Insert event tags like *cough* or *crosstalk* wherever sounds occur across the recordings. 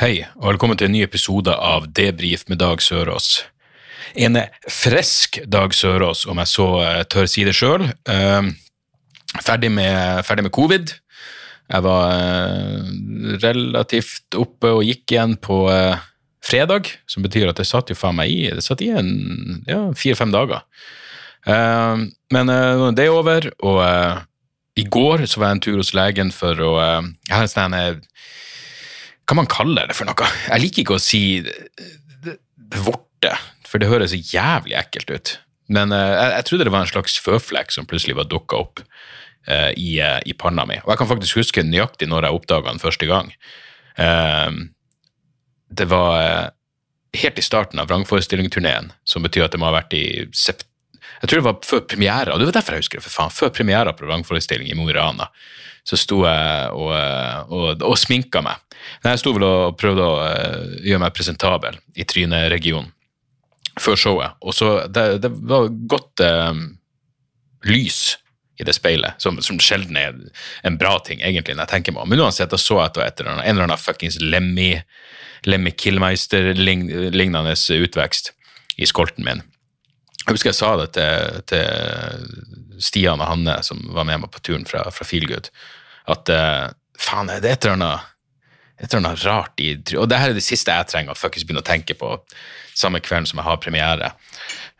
Hei, og velkommen til en ny episode av Debrif med Dag Sørås. En frisk Dag Sørås, om jeg så eh, tør si det sjøl. ferdig, med, ferdig med covid. Jeg var eh, relativt oppe og gikk igjen på eh, fredag, som betyr at det satt jo faen meg i det satt i en ja, fire-fem dager. Eh, men det er over, og eh, i går så var jeg en tur hos legen for å eh, Jeg har en sånn eh, hva man kaller det for noe. Jeg liker ikke å si vorte, for det høres så jævlig ekkelt ut. Men eh, jeg, jeg trodde det var en slags føflekk som plutselig var dukka opp uh, i, uh, i panna mi. Og jeg kan faktisk huske nøyaktig når jeg oppdaga den første gang. Uh, det var helt i starten av vrangforestillingsturneen, som betyr at det må ha vært i sept jeg tror det var før premiera, og det var derfor jeg husker det, for faen. Før premiera på vrangforestilling i Mo i Rana, så sto jeg og, og, og sminka meg. Men Jeg sto vel og prøvde å eh, gjøre meg presentabel i tryneregionen før showet, og så Det, det var godt eh, lys i det speilet, som, som sjelden er en bra ting, egentlig, når jeg tenker meg om. Men uansett, da så jeg etter, annet, en eller annen fuckings Lemmy, Lemmy Killmeister-lignende utvekst i skolten min. Jeg husker jeg sa det til, til Stian og Hanne, som var med meg på turen fra, fra Feelgood, at uh, faen, det er et eller annet et eller annet rart i Og det her er det siste jeg trenger å fuckings begynne å tenke på samme kvelden som jeg har premiere,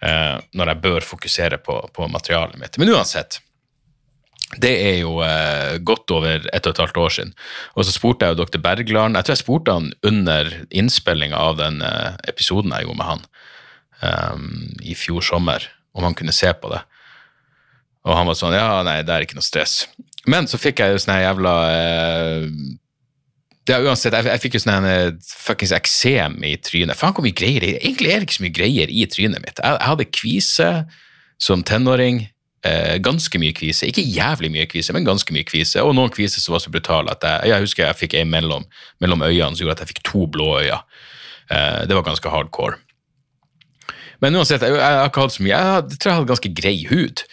uh, når jeg bør fokusere på, på materialet mitt. Men uansett. Det er jo uh, godt over ett og et halvt år siden. Og så spurte jeg jo dr. Bergland Jeg tror jeg spurte han under innspillinga av den uh, episoden jeg gjorde med han um, i fjor sommer, om han kunne se på det. Og han var sånn Ja, nei, det er ikke noe stress. Men så fikk jeg jo sånn jævla eh, ja, uansett, jeg, jeg fikk jo sånn en fuckings eksem i trynet. Faen, hvor mye greier er. Egentlig er det ikke så mye greier i trynet mitt. Jeg, jeg hadde kvise som tenåring. Eh, ganske mye kvise. Ikke jævlig mye kvise, men ganske mye kvise. Og noen kviser som var så brutale at jeg, jeg husker jeg fikk en mellom, mellom øynene som gjorde at jeg fikk to blå øyne. Eh, det var ganske hardcore. Men uansett, jeg, jeg har ikke hatt så mye. Jeg, jeg tror jeg hadde ganske grei hud.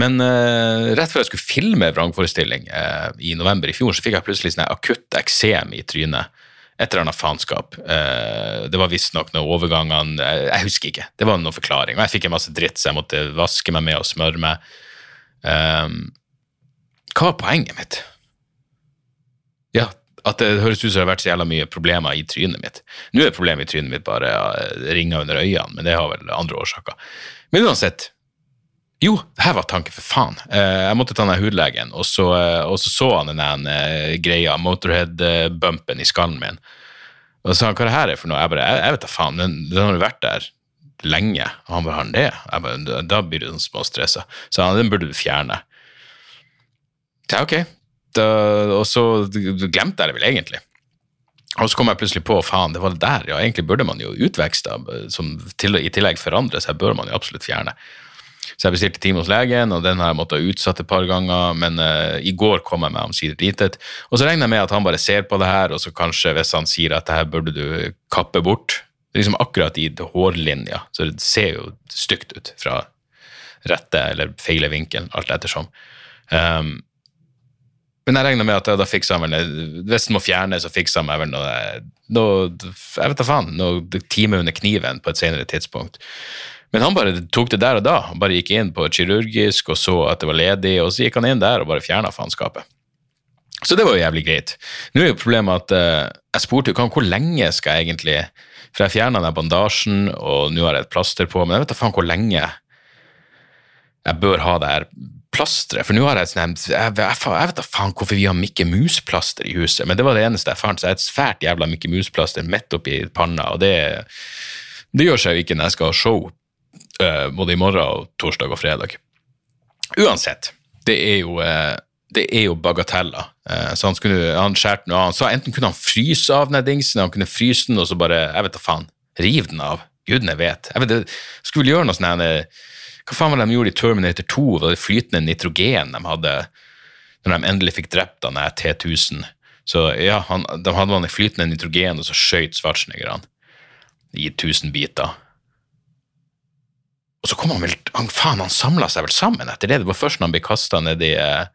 Men uh, rett før jeg skulle filme vrangforestilling uh, i november i fjor, så fikk jeg plutselig sånn akutt eksem i trynet. Et eller annet faenskap. Uh, det var visstnok noen overgangene jeg, jeg husker ikke. Det var noen forklaring. Og jeg fikk en masse dritt, så jeg måtte vaske meg med og smøre meg. Hva var poenget mitt? At det høres ut som det har vært så jævla mye problemer i trynet mitt. Nå er problemet i trynet mitt bare ja, ringer under øynene, men det har vel andre årsaker. Men uansett, jo, her var tanken, for faen. Eh, jeg måtte ta den hudlegen, og så, eh, og så så han den eh, greia, motorhead-bumpen i skallen min. Og så sa han hva det her er for noe. Jeg bare, jeg, jeg vet da faen, den, den har jo vært der lenge. Og han bare, har det? Jeg bare, da blir du sånn småstressa. Så han, den burde du fjerne. Så jeg, ok. Da, og så glemte jeg det vel egentlig. Og så kom jeg plutselig på faen, det var det der, ja, egentlig burde man jo utvekste, som til, i tillegg forandre seg, bør man jo absolutt fjerne. Så jeg bestilte time hos legen, og den har jeg måttet utsette et par ganger, men uh, i går kom jeg med omsider dit. Og så regner jeg med at han bare ser på det her, og så kanskje hvis han sier at det her burde du kappe bort, liksom akkurat i hårlinja, så det ser jo stygt ut fra rette eller feile vinkelen, alt ettersom. Um, men jeg regner med at da fikser han vel Hvis den må fjernes, så fikser han vel noe, noe Jeg vet da faen, noe time under kniven på et senere tidspunkt. Men han bare tok det der og da. Han bare gikk inn på kirurgisk og så at det var ledig, og så gikk han inn der og bare fjerna faenskapet. Så det var jo jævlig greit. Nå er jo problemet at uh, jeg spurte jo hvor lenge skal jeg egentlig For jeg fjerna den bandasjen, og nå har jeg et plaster på, men jeg vet da faen hvor lenge jeg bør ha det her plasteret. For nå har jeg sånn jeg, jeg, jeg vet da faen hvorfor vi har Mikke Mus-plaster i huset, men det var det eneste jeg fant. Så jeg har et svært jævla Mikke Mus-plaster midt oppi panna, og det, det gjør seg jo ikke når jeg skal ha show uh, både i morgen og torsdag og fredag. Uansett, det er jo uh, det er jo bagateller. Eh, så han, skulle, han skjærte noe annet. Så enten kunne han fryse av den dingsen, han kunne fryse den og så bare Jeg vet da faen. Rive den av. Gudene vet. Jeg vet, skulle gjøre noe sånn Hva faen var det de gjorde i Terminator 2? Var det flytende nitrogen de hadde når de endelig fikk drept han T1000? Så ja, han, de hadde han i flytende nitrogen, og så skøyt Schwarzenegger han i tusen biter. Og så kom han vel han, Faen, han samla seg vel sammen etter det. Det var først når han ble kasta ned i eh,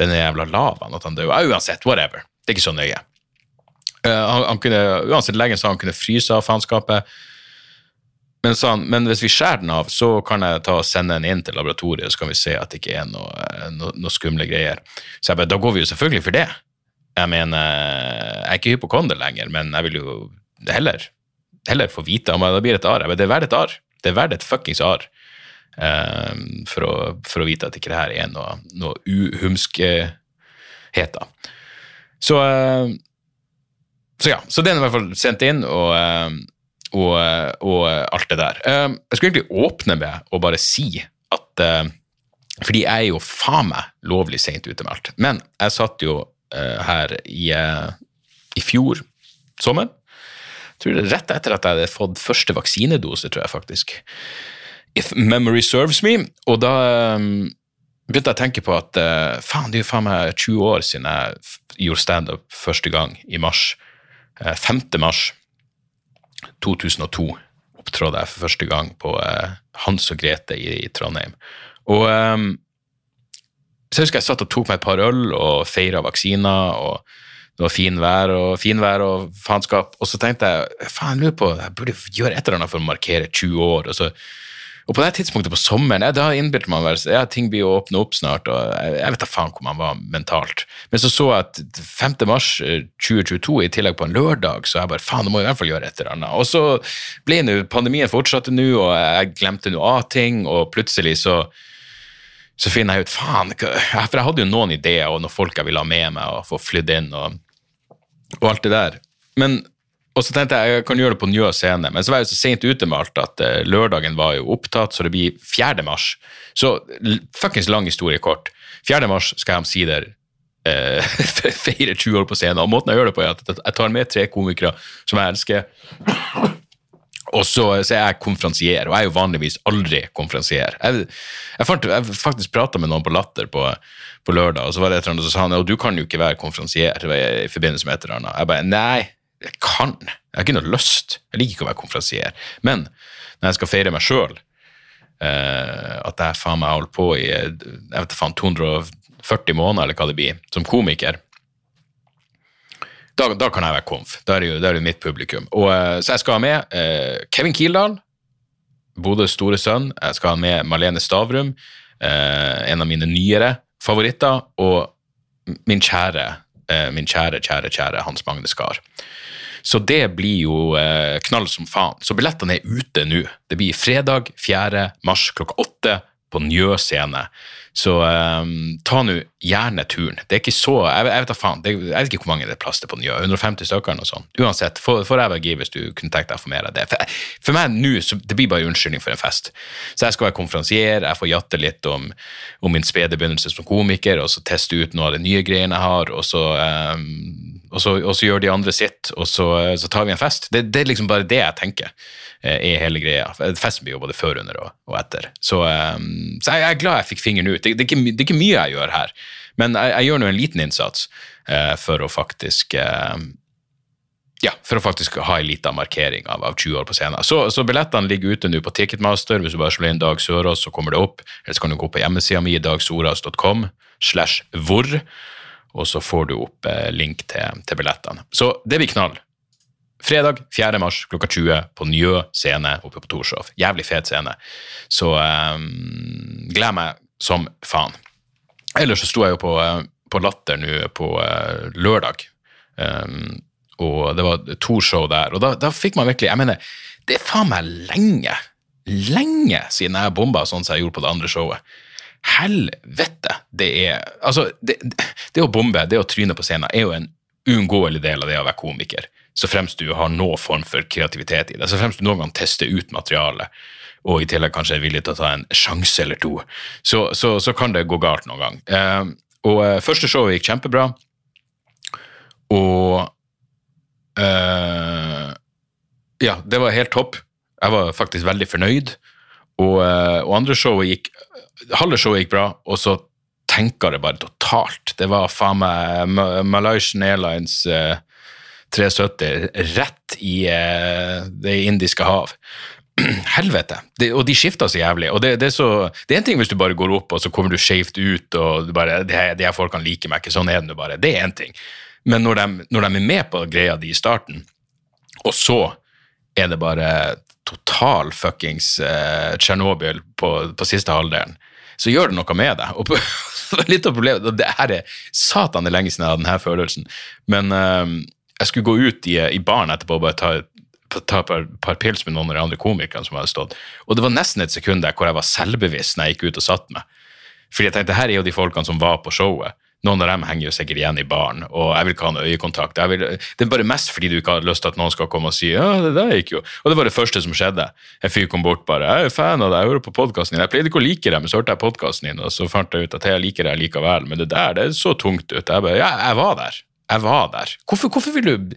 denne jævla lavaen at han døde. Uansett, whatever. Det er ikke så nøye. Uh, han, han, kunne, uansett legen sa han kunne fryse av faenskapet. Men, han, men hvis vi skjærer den av, så kan jeg ta og sende den inn til laboratoriet, så kan vi se at det ikke er noe, eh, noe, noe skumle greier. Så jeg bare, da går vi jo selvfølgelig for det. Jeg mener, jeg er ikke hypokonder lenger, men jeg vil jo heller, heller få vite om det blir et arr. Det er verdt et arr. Det er verdt et fuckings arr. Um, for, å, for, å, vite at ikke det her er noe, noe uhumskheter. Så, uh, så ja, så den er i hvert fall sendt inn, og, uh, og, og alt det der. Um, jeg skulle egentlig åpne med å bare si at uh, Fordi jeg er jo faen meg lovlig seint ute med alt. Men jeg satt jo her i, i fjor sommer. Tror det rett etter at jeg hadde fått første vaksinedose, tror jeg faktisk. If Memory Serves Me. Og da um, begynte jeg å tenke på at faen, det er jo faen meg 20 år siden jeg gjorde standup første gang, i mars. Uh, 5. mars 2002 opptrådte jeg for første gang på uh, Hans og Grete i, Trondheim. Og um, så husker jeg satt og tok meg et par øl og feira vaksiner. og det var finvær og, finvær og faenskap. Og så tenkte jeg faen, lurer på, jeg burde gjøre et eller annet for å markere 20 år. Og så og på det tidspunktet på sommeren, jeg, da innbilte man vel ja, ting blir jo åpne opp snart, og jeg, jeg vet da faen hvor man var mentalt. Men så så jeg at 5. mars 2022 i tillegg på en lørdag, så jeg bare faen, det må jeg i hvert fall gjøre et eller annet. Og så ble nå pandemien fortsatte nå, og jeg glemte noe av ting, og plutselig så så finner jeg ut faen, for jeg hadde jo noen ideer og noen folk jeg ville ha med meg og få flydd inn og, og alt det der. Men og så tenkte jeg jeg kan gjøre det på Njø scene, men så var jeg så seint ute med alt at uh, lørdagen var jo opptatt, så det blir 4. mars. Så fuckings lang historie kort. 4. mars skal jeg omsider *laughs* uh, feire 20 år på scenen, og måten jeg gjør det på, er at jeg tar med tre komikere som jeg elsker. Og så, så er jeg konferansier, og jeg er jo vanligvis aldri konferansier. Jeg, jeg, jeg faktisk prata med noen på Latter på, på, lørdag, og så var det et eller annet som sa han, og du kan jo ikke være konferansier i forbindelse med et eller annet. Jeg bare nei, jeg kan. Jeg har ikke noe lyst. Jeg liker ikke å være konferansier. Men når jeg skal feire meg sjøl, eh, at jeg faen meg holder på i jeg vet faen, 240 måneder, eller hva det blir, som komiker, da, da kan jeg være konf. Da er det jo, det er mitt publikum. Og, eh, så jeg skal ha med eh, Kevin Kildahl, Bodøs store sønn. Jeg skal ha med Malene Stavrum, eh, en av mine nyere favoritter, og min kjære, eh, min kjære, kjære, kjære Hans Magne Skar. Så det blir jo eh, knall som faen. Så billettene er ute nå. Det blir fredag 4. mars klokka åtte på Njø scene. Så um, ta nå gjerne turen. Det er ikke så Jeg, jeg vet da faen, det, jeg vet ikke hvor mange det er plass til på Njø. 150 stykker eller noe sånt. Uansett, får jeg være hvis du kunne tenkt deg få mer av det. For, for meg nå, det blir bare unnskyldning for en fest. Så jeg skal være konferansier, jeg får jatte litt om, om min spede begynnelse som komiker, og så teste ut noe av de nye greiene jeg har, og så, um, og så, og så gjør de andre sitt, og så, så tar vi en fest. Det, det, er liksom bare det jeg tenker eh, er hele greia. Festen blir jo både før, under og, og etter. Så, um, så jeg, jeg, er glad jeg fikk fingeren ut. Det, det, er, ikke, det er, ikke, mye jeg gjør her, men jeg, jeg gjør nå en liten innsats eh, for å faktisk eh, ja, for å faktisk ha en liten markering av, av 20 år på scenen. Så, så billettene ligger ute nå på Ticketmaster. Hvis du bare slår inn Dag Sørås, så kommer det opp. Eller så kan du gå på hjemmesida mi, dagsoras.com slash hvor, og så får du opp eh, link til, til, billettene. Så det blir knall. Fredag 4. mars klokka 20 på Njø scene oppe på Torshov. Jævlig fet scene. Så um, gleder meg som faen. Ellers så sto jeg jo på, eh, på Latter nå på uh, lørdag, um, og det var to show der. Og da, da, fikk man virkelig Jeg mener, det er faen meg lenge, lenge siden jeg bomba sånn som jeg gjorde på det andre showet. Helvete! Det er Altså, det, det å bombe, det å tryne på scenen, er jo en uunngåelig del av det å være komiker. Så fremst du har noen form for kreativitet i det. Så fremst du noen gang tester ut materialet og i tillegg kanskje er villig til å ta en sjanse eller to, så, så, så kan det gå galt noen gang. Eh, Og første showet gikk kjempebra. Og eh, Ja, det var helt topp. Jeg var faktisk veldig fornøyd. Og, eh, og andre showet gikk Halve showet gikk bra, og så tenker det bare totalt. Det var faen meg Malaysian Airlines eh, 370 rett i eh, det indiske hav. *clears throat* Helvete. Det, og de skifter så jævlig. Og det, det, er så, det er en ting hvis du bare går opp, og så kommer du skjevt ut, og du bare, de, her- de folkene liker meg ikke. Sånn er det nå bare. Det er en ting. Men når de, når de er med på greia di i starten, og så er det bare total fuckings eh, Tsjernobyl på, på siste halvdelen, så gjør det noe med deg. Og på, *laughs* litt av problemet, det her er satan det lenge siden jeg hadde denne følelsen, men eh, jeg skulle gå ut i, i baren etterpå og bare ta, ta et par, par pils med noen av de andre komikerne som hadde stått, og det var nesten et sekund der hvor jeg var selvbevisst når jeg gikk ut og satt meg. Fordi jeg tenkte, her er jo de folkene som var på showet. Noen av dem henger jo sikkert igjen i baren, og jeg vil ikke ha noe øyekontakt. Vil, det er bare mest fordi du ikke har lyst til at noen skal komme og si ja, det der gikk jo. Og det var det første som skjedde. En fyr kom bort bare, jeg er fan av deg, jeg hører på podkasten din. Jeg pleide ikke å like deg, men så hørte jeg podkasten din, og så fant jeg ut at jeg liker deg likevel. Men det der, det så tungt ut. Jeg bare, ja, jeg var der. Jeg var der. Hvorfor, hvorfor vil du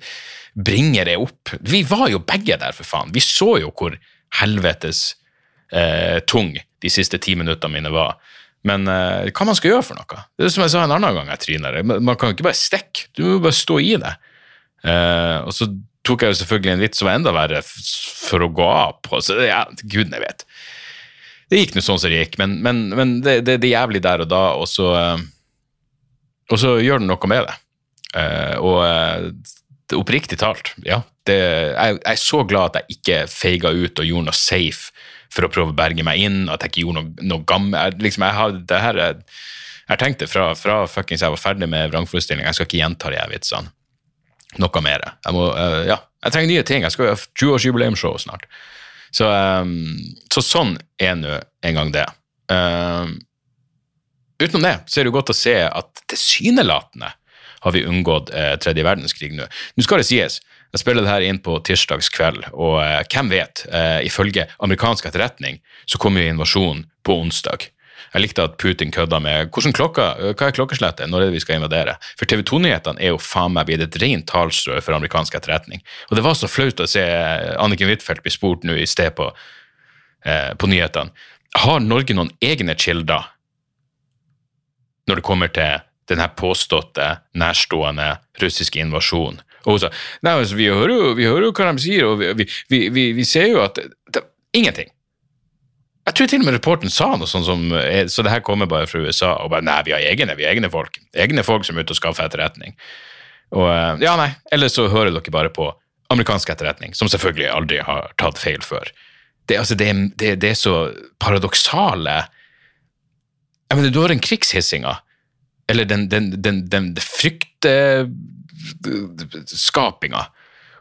bringe det opp? Vi var jo begge der, for faen. Vi så jo hvor helvetes eh, tung de siste ti minuttene mine var. Men eh, hva man skal gjøre for noe? Det er som jeg sa en annen gang jeg tryner. Man kan jo ikke bare stikke, du må bare stå i det. Eh, og så tok jeg jo selvfølgelig en vits som var enda verre for å gå av på, så ja, gudene vet. Det gikk nå sånn som det gikk, men, men, men det, det, det er jævlig der og da, og så, eh, og så gjør det noe med det. Eh, og eh, oppriktig talt, ja. Det, jeg, jeg er så glad at jeg ikke feiga ut og gjorde noe safe for å prøve å berge meg inn, at jeg ikke gjorde noe, noe gammel jeg, liksom, jeg, har, det her, jeg, jeg tenkte fra, fra fuckings jeg var ferdig med vrangforestillinga, jeg skal ikke gjenta de vitsene. Noe mer. Jeg må, uh, ja, jeg trenger nye ting. Jeg skal ha 20-årsjubileumsshow snart. Så, um, så sånn er nå en gang det. Um, utenom det så er det godt å se at tilsynelatende har vi unngått eh, tredje verdenskrig nå. Nå skal det sies, jeg spiller det her inn på tirsdags kveld, og eh, hvem vet, eh, ifølge amerikansk etterretning så kommer jo invasjonen på onsdag. Jeg likte at Putin kødda med hvordan klokka, hva er klokkeslettet, når er det vi skal invadere? For TV 2-nyhetene er jo faen meg blitt et rent talstrø for amerikansk etterretning. Og det var så flaut å se Anniken Huitfeldt bli spurt nå i sted på, eh, på nyhetene. Har Norge noen egne kilder når det kommer til den her påståtte, nærstående russiske invasjonen? Og hun sa nei, altså, vi, hører jo, vi hører jo hva de sier, og vi, vi, vi, vi, ser jo at det, Ingenting. Jeg tror til og med reporten sa noe sånt som eh, Så det her kommer bare fra USA, og bare nei, vi har egne, vi har egne folk. Egne folk som er ute og skaffer etterretning. Og eh, ja, nei, eller så hører dere bare på amerikansk etterretning, som selvfølgelig aldri har tatt feil før. Det, altså, det, det, det er så paradoksale Jeg mener, du har den krigshissinga, eller den, den, den, den fryktskapinga,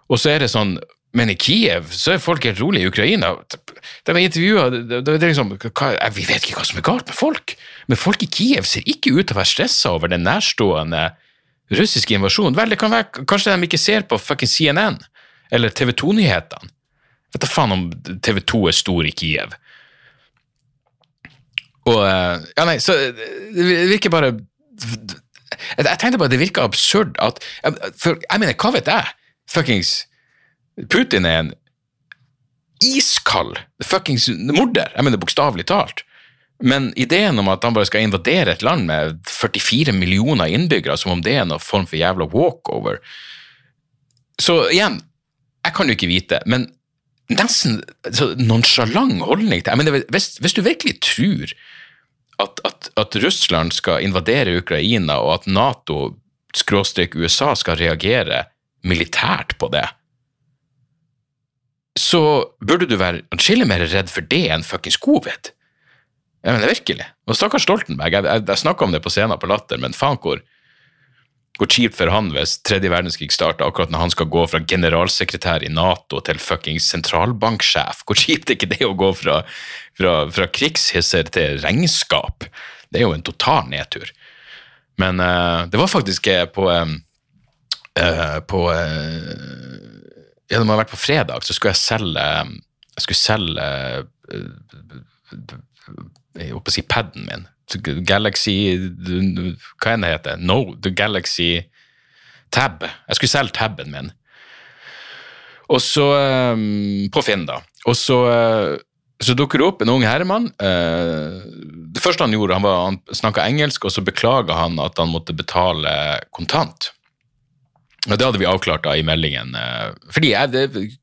og så er det sånn men i Kiev så er folk helt rolig. I Ukraina De er intervjua er liksom, Vi vet ikke hva som er galt med folk, men folk i Kiev ser ikke ut til å være stressa over den nærstående russiske invasjonen. Vel, det kan være kanskje de ikke ser på fucking CNN eller TV 2-nyhetene. Vet da faen om TV 2 er stor i Kiev. Og eh, Ja, nei, så det virker bare Jeg tenkte bare det virker absurd at For jeg mener, hva vet jeg? Fuckings Putin er en iskald fuckings morder. Jeg mener bokstavelig talt. Men ideen om at han bare skal invadere et land med 44 millioner innbyggere, som om det er noen form for jævla walkover Så igjen, jeg kan jo ikke vite, men nesten så nonsjalant holdning til jeg mener, hvis, hvis du virkelig tror at, at, at Russland skal invadere Ukraina, og at Nato skråstrek USA skal reagere militært på det, så burde du være atskillig mer redd for det enn fuckings covid. Jeg mener virkelig. Og stakkars Stoltenberg, jeg, jeg, jeg snakka om det på scenen på Latter, men faen hvor, hvor kjipt for han hvis tredje verdenskrig starter akkurat når han skal gå fra generalsekretær i Nato til fuckings sentralbanksjef. Hvor kjipt er ikke det å gå fra, fra, fra krigshisser til regnskap? Det er jo en total nedtur. Men uh, det var faktisk eh, på eh, på uh, Ja, det må ha vært på fredag, så skulle jeg selge Jeg skulle selge jeg holdt på å si paden min. Galaxy Hva enn det heter? No, The Galaxy Tab. Jeg skulle selge taben min. Og så um, På Finn, da. Og så, uh, så dukker det opp en ung herremann. Uh, det første han gjorde, han, var, han snakka engelsk, og så beklaga han at han måtte betale kontant. Og Det hadde vi avklart da i meldingen. Uh, fordi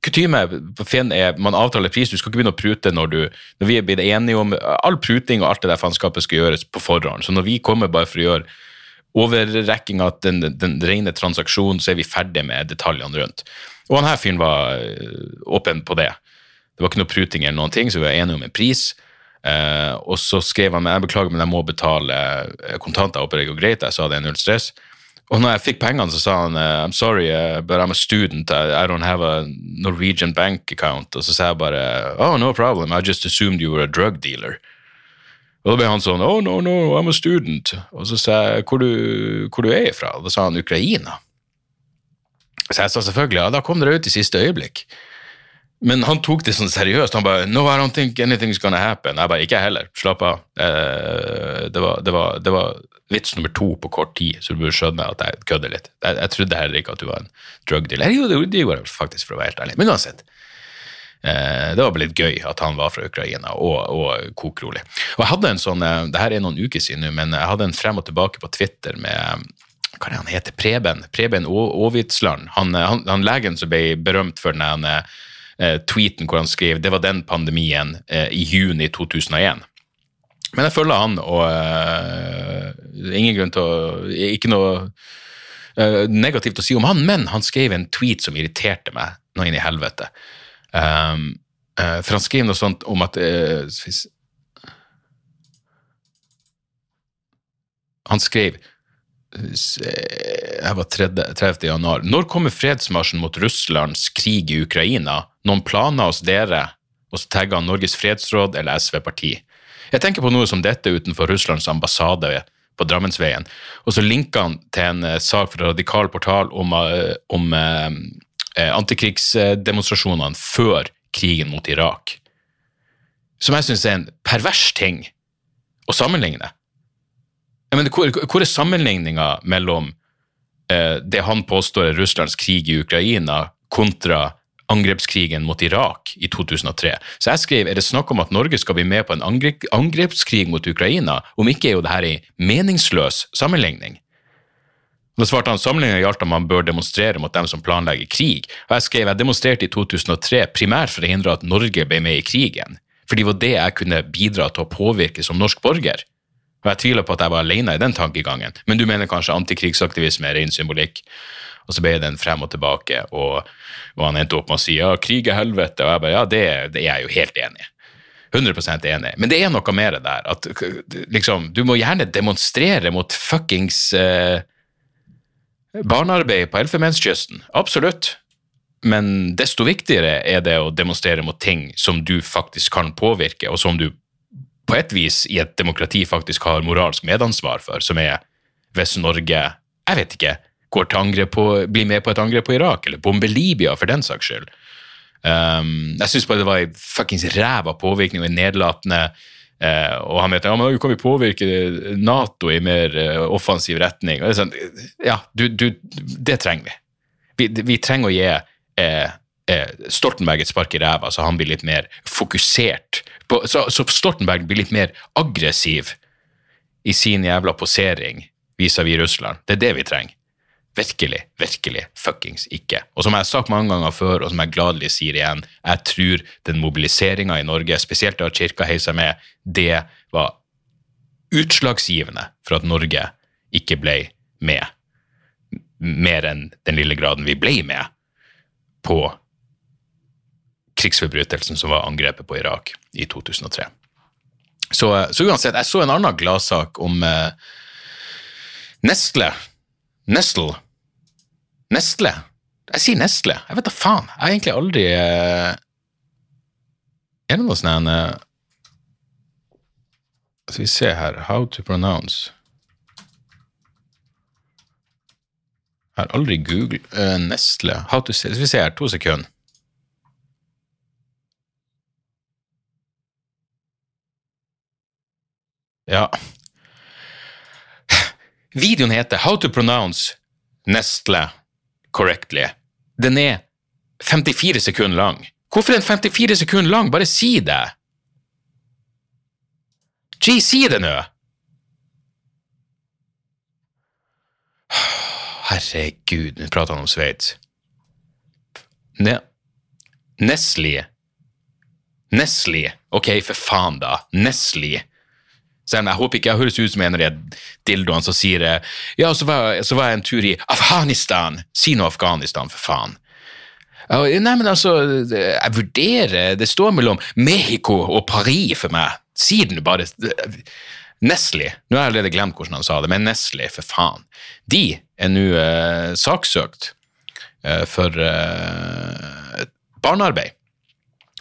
Kutyme på Finn er man avtaler pris. Du skal ikke begynne å prute når, du, når vi er blitt enige om All pruting og alt det der faenskapet skal gjøres på forhånd. Så når vi kommer bare for å gjøre overrekking av den, den rene transaksjonen, så er vi ferdig med detaljene rundt. Og han her fyren var eh, åpen på det. Det var ikke noe pruting eller noen ting, så vi var enige om en pris. Eh, og så skrev han jeg beklager, men jeg må betale eh, kontanter. Håper det går greit. Jeg sa det er null stress. Og når jeg fikk pengene, så sa han I'm sorry, but I'm a student. I, don't have a Norwegian bank account. Og så sa jeg bare oh, no problem, I just assumed you were a drug dealer. Og da ble han sånn oh, no, no, I'm a student. Og så sa jeg hvor du, hvor du er fra? Og da sa han Ukraina. Så jeg sa selvfølgelig ja, da kom dere ut i siste øyeblikk. Men han tok det sånn seriøst. Han bare No, I don't think anything's gonna happen. Jeg bare Ikke jeg heller. Slapp av. Eh, det, var, det, var, det, var, vits nummer to på kort tid, så du burde skjønne at jeg kødder litt. Jeg, jeg, trodde heller ikke at du var en drug dealer. Jo, det gjorde jeg faktisk, for å være helt ærlig. Men uansett. Eh, det var litt gøy at han var fra Ukraina, og, og kokrolig. Og jeg hadde en sånn eh, Det her er noen uker siden nå, men jeg hadde en frem og tilbake på Twitter med hva er det han heter? Preben Preben Aavitsland. Han, han, han, legen som ble berømt for den tweeten hvor han skrev det var den pandemien i juni 2001. Men jeg følger han, og uh, ingen grunn til å Ikke noe negativt å si om han, men han skrev en tweet som irriterte meg nå inn i helvete. Um, for han skrev noe sånt om at Han skrev jeg var 30. januar. Når kommer fredsmarsjen mot Russlands krig i Ukraina? Noen planer hos dere? Og så tagger han Norges fredsråd eller SV-parti. Jeg tenker på noe som dette utenfor Russlands ambassade på Drammensveien. Og så linker han til en uh, sak fra Radikal portal om, uh, om uh, antikrigsdemonstrasjonene før krigen mot Irak. Som jeg syns er en pervers ting å sammenligne. Mener, hvor, hvor er sammenligninga mellom eh, det han påstår er Russlands krig i Ukraina, kontra angrepskrigen mot Irak i 2003. Så jeg skrev er det snakk om at Norge skal bli med på en angrep, angrepskrig mot Ukraina. Om ikke er jo dette en meningsløs sammenligning. Da svarte han sammenligninga gjaldt at man bør demonstrere mot dem som planlegger krig. Og jeg skrev jeg demonstrerte i 2003 primært for å hindre at Norge ble med i krigen. For det var det jeg kunne bidra til å påvirke som norsk borger. Og jeg tviler på at jeg var alene i den tankegangen, men du mener kanskje antikrigsaktivisme er ren symbolikk. Og så ble den en frem og tilbake, og, og han endte opp med å si ja, krig er helvete, og jeg bare ja, det, det er jeg jo helt enig i. 100% enig. Men det er noe mer der. at liksom, Du må gjerne demonstrere mot fuckings eh, barnearbeid på Elfenbenskysten. Absolutt. Men desto viktigere er det å demonstrere mot ting som du faktisk kan påvirke, og som du på et vis i et demokrati faktisk har moralsk medansvar for, som er hvis Norge jeg vet ikke, går til angrep på, blir med på et angrep på Irak, eller bomber Libya, for den saks skyld. Um, jeg syns bare det var en fuckings ræva påvirkning og en nedlatende uh, Og han mente ja, men kan vi påvirke Nato i mer uh, offensiv retning. Og det, sånn, ja, du, du, det trenger vi. vi. vi. trenger å gi uh, Stoltenberg et spark i ræva, så han blir litt mer fokusert på, så, så, Stoltenberg blir litt mer aggressiv i sin jævla posering vis-à-vis Russland. Det er det vi trenger. Virkelig, virkelig fuckings ikke. Og som jeg har sagt mange ganger før, og som jeg gladelig sier igjen, jeg tror den mobiliseringa i Norge, spesielt da kirka heiv med, det var utslagsgivende for at Norge ikke ble med, mer enn den lille graden vi ble med, på krigsforbrytelsen som var angrepet på Irak i 2003. Så, så uansett, jeg så en annen gladsak om eh, Nestle. Nestle. Nestle. Jeg sier Nestle. Jeg vet da faen. Jeg har egentlig aldri eh, Er det noe sånn eh, Skal vi se her How to pronounce Jeg har aldri googlet eh, Nestle. How to Skal vi se her, to sekunder. Ja. Videoen heter How to pronounce Nestle correctly. Den er 54 sekunder lang. Hvorfor er den 54 sekunder lang? Bare si det! Gee, si det nå! Herregud, nå prater han om Sveits. Ne Nestle. Nestle. Ok, for faen, da. Nestle. Selv om jeg håper ikke jeg høres ut som en av de dildoene som sier Ja, så var, så var jeg en tur i Afghanistan. Si nå Afghanistan, for faen. Nei, men altså, jeg vurderer Det står mellom Mexico og Paris for meg. Si den bare. Nestle. Nå har jeg allerede glemt hvordan han sa det, men Nestle, for faen. De er nå eh, saksøkt eh, for eh, barnearbeid.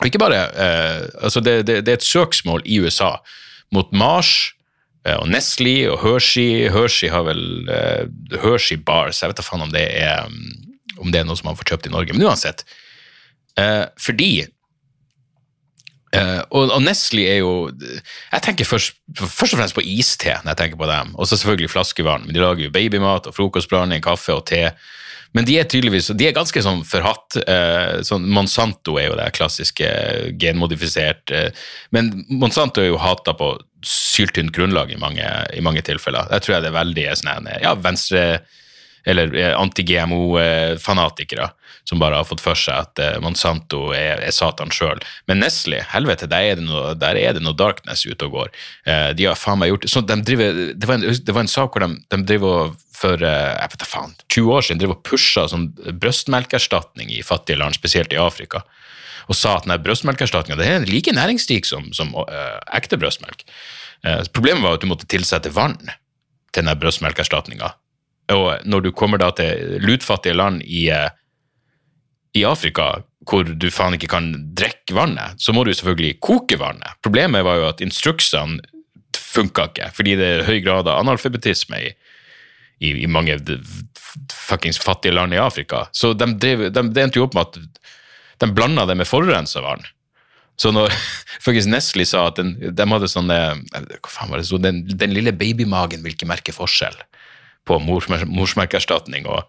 Og ikke bare eh, Altså, det, det, det er et søksmål i USA mot Mars eh, og Nestle og Hershey. Hershey har vel uh, Hershey Bars, jeg vet da faen om det er om det er noe som man får kjøpt i Norge. Men uansett. Uh, fordi og, Nestle er jo Jeg tenker først, først og fremst på iste når jeg tenker på dem. Og så selvfølgelig flaskevann. Men de lager jo babymat og frokostblanding, kaffe og te. Men de er tydeligvis de er ganske sånn forhatt. Eh, sånn Monsanto er jo det klassiske genmodifisert eh, Men Monsanto er jo hata på syltynt grunnlag i mange, i mange tilfeller. Jeg tror jeg det er veldig sånn ja, venstre eller eh, anti-GMO-fanatikere som bare har fått for seg at eh, Monsanto er, er Satan sjøl. Men Nestle, helvete, der er, det noe, er det noe darkness ute og går. Eh, de har faen meg gjort så de driver, det, var en, det var en sak hvor de, de driver for jeg vet da faen, 20 år siden driver og pusha sånn brøstmelkerstatning i fattige land, spesielt i Afrika. Og sa at brøstmelkerstatninga er like næringsrik som, som uh, ekte brøstmelk. Uh, problemet var at du måtte tilsette vann til den brøstmelkerstatninga. Og når du kommer da til lutfattige land i, eh, i Afrika, hvor du faen ikke kan drikke vannet, så må du selvfølgelig koke vannet. Problemet var jo at instruksene funka ikke, fordi det er høy grad av analfabetisme i, i, i mange fuckings fattige land i Afrika. Så de, drev, de, det endte jo opp med at de blanda det med forurensa vann. Så når *laughs* faktisk Nestle sa at den, de hadde sånn Hva faen var det så? Den, den lille babymagen vil ikke merke forskjell på morsmerkerstatning og,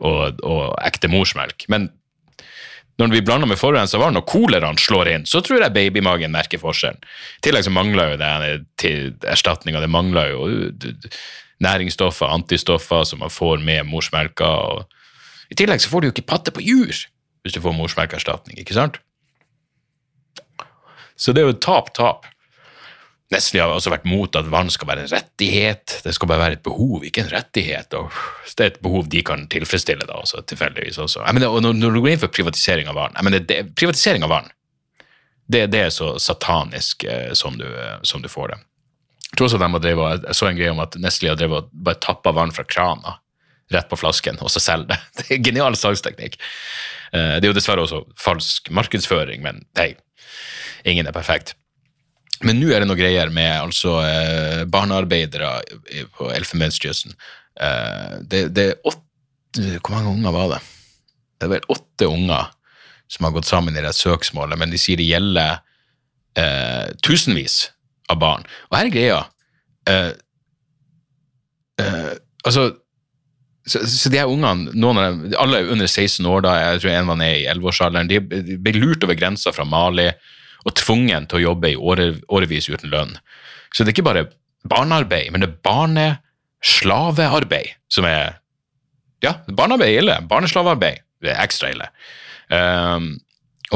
og, og, ekte morsmelk. Men når vi blander med forurensa vann, og koleraen slår inn, så tror jeg babymagen merker forskjellen. I tillegg så mangler jo det til erstatninga. Det mangler jo næringsstoffer, antistoffer som man får med morsmelka. I tillegg så får du jo ikke patte på jur hvis du får morsmelkerstatning, ikke sant? Så det er jo tap-tap. Nestle har også vært mot at vann skal være en rettighet. Det skal bare være et behov, ikke en rettighet. og Det er et behov de kan tilfredsstille, da, også, tilfeldigvis også. Mener, og når, du går inn for privatisering av vann mener, det, Privatisering av vann, det, det er så satanisk eh, som, du, eh, som, du, får det. Jeg tror også de har drevet, jeg så en greie om at Nestle har drevet bare tappa vann fra krana rett på flasken, og så selger det. *laughs* Det er genial salgsteknikk. Eh, det er jo dessverre også falsk markedsføring, men hei, ingen er perfekt. Men nå er det noe greier med altså eh, barnearbeidere på Elfenbenskysten. Eh, det, er åtte Hvor mange unger var det? Det er vel åtte unger som har gått sammen i det søksmålet, men de sier det gjelder eh, tusenvis av barn. Og her er greia eh, eh, Altså så, så, de her ungene, noen av dem, alle er under 16 år da, jeg tror en var nede i 11-årsalderen, de ble lurt over grensa fra Mali og tvungen til å jobbe i åre, årevis uten lønn. Så det er ikke bare barnearbeid, men det er barneslavearbeid som er Ja, barnearbeid er ille. Barneslavearbeid det er ekstra ille. Um,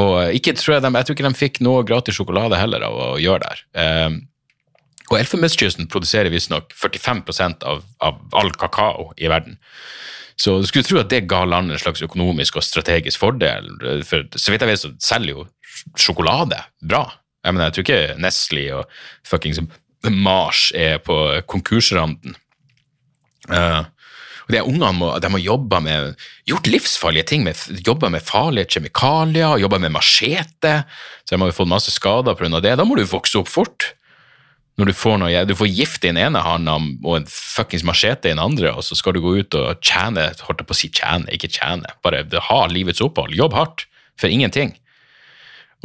og ikke, tror jeg, de, jeg tror ikke de fikk noe gratis sjokolade heller av å gjøre det. Um, og Elfenbenskysten produserer visstnok 45 av, av all kakao i verden. Så du skulle tro at det ga landet en slags økonomisk og strategisk fordel. For så vidt jeg vet, så selger jo sjokolade bra. Jeg, mener, jeg tror ikke Nestle og fuckings Mars er på konkursranden. Uh, og de Ungene må, de har jobba med, gjort livsfarlige ting. Med, jobba med farlige kjemikalier, jobba med machete. Så de har fått masse skader pga. det. Da må du vokse opp fort. Når du får, noe, du får gift i den ene hånda og en fuckings machete i den andre, og så skal du gå ut og tjene holdt jeg på å si tjene, ikke tjene, bare ha livets opphold. Jobb hardt for ingenting.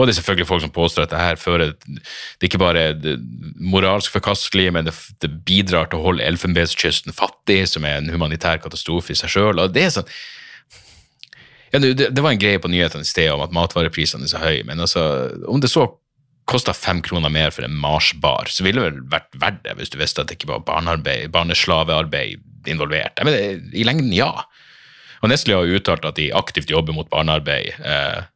Og det er selvfølgelig folk som påstår at det her fører Det ikke bare er moralsk forkastelig, men det, det bidrar til å holde Elfenbenskysten fattig, som er en humanitær katastrofe i seg sjøl. Det sånn ja, det, det var en greie på nyhetene i sted om at matvareprisene er så høye, men altså, om det så kosta fem kroner mer for en Mars-bar, så ville det vel vært verdt det hvis du visste at det ikke var barneslavearbeid involvert. Men i lengden, ja. Og Nestle har uttalt at de aktivt jobber mot barnearbeid. Eh,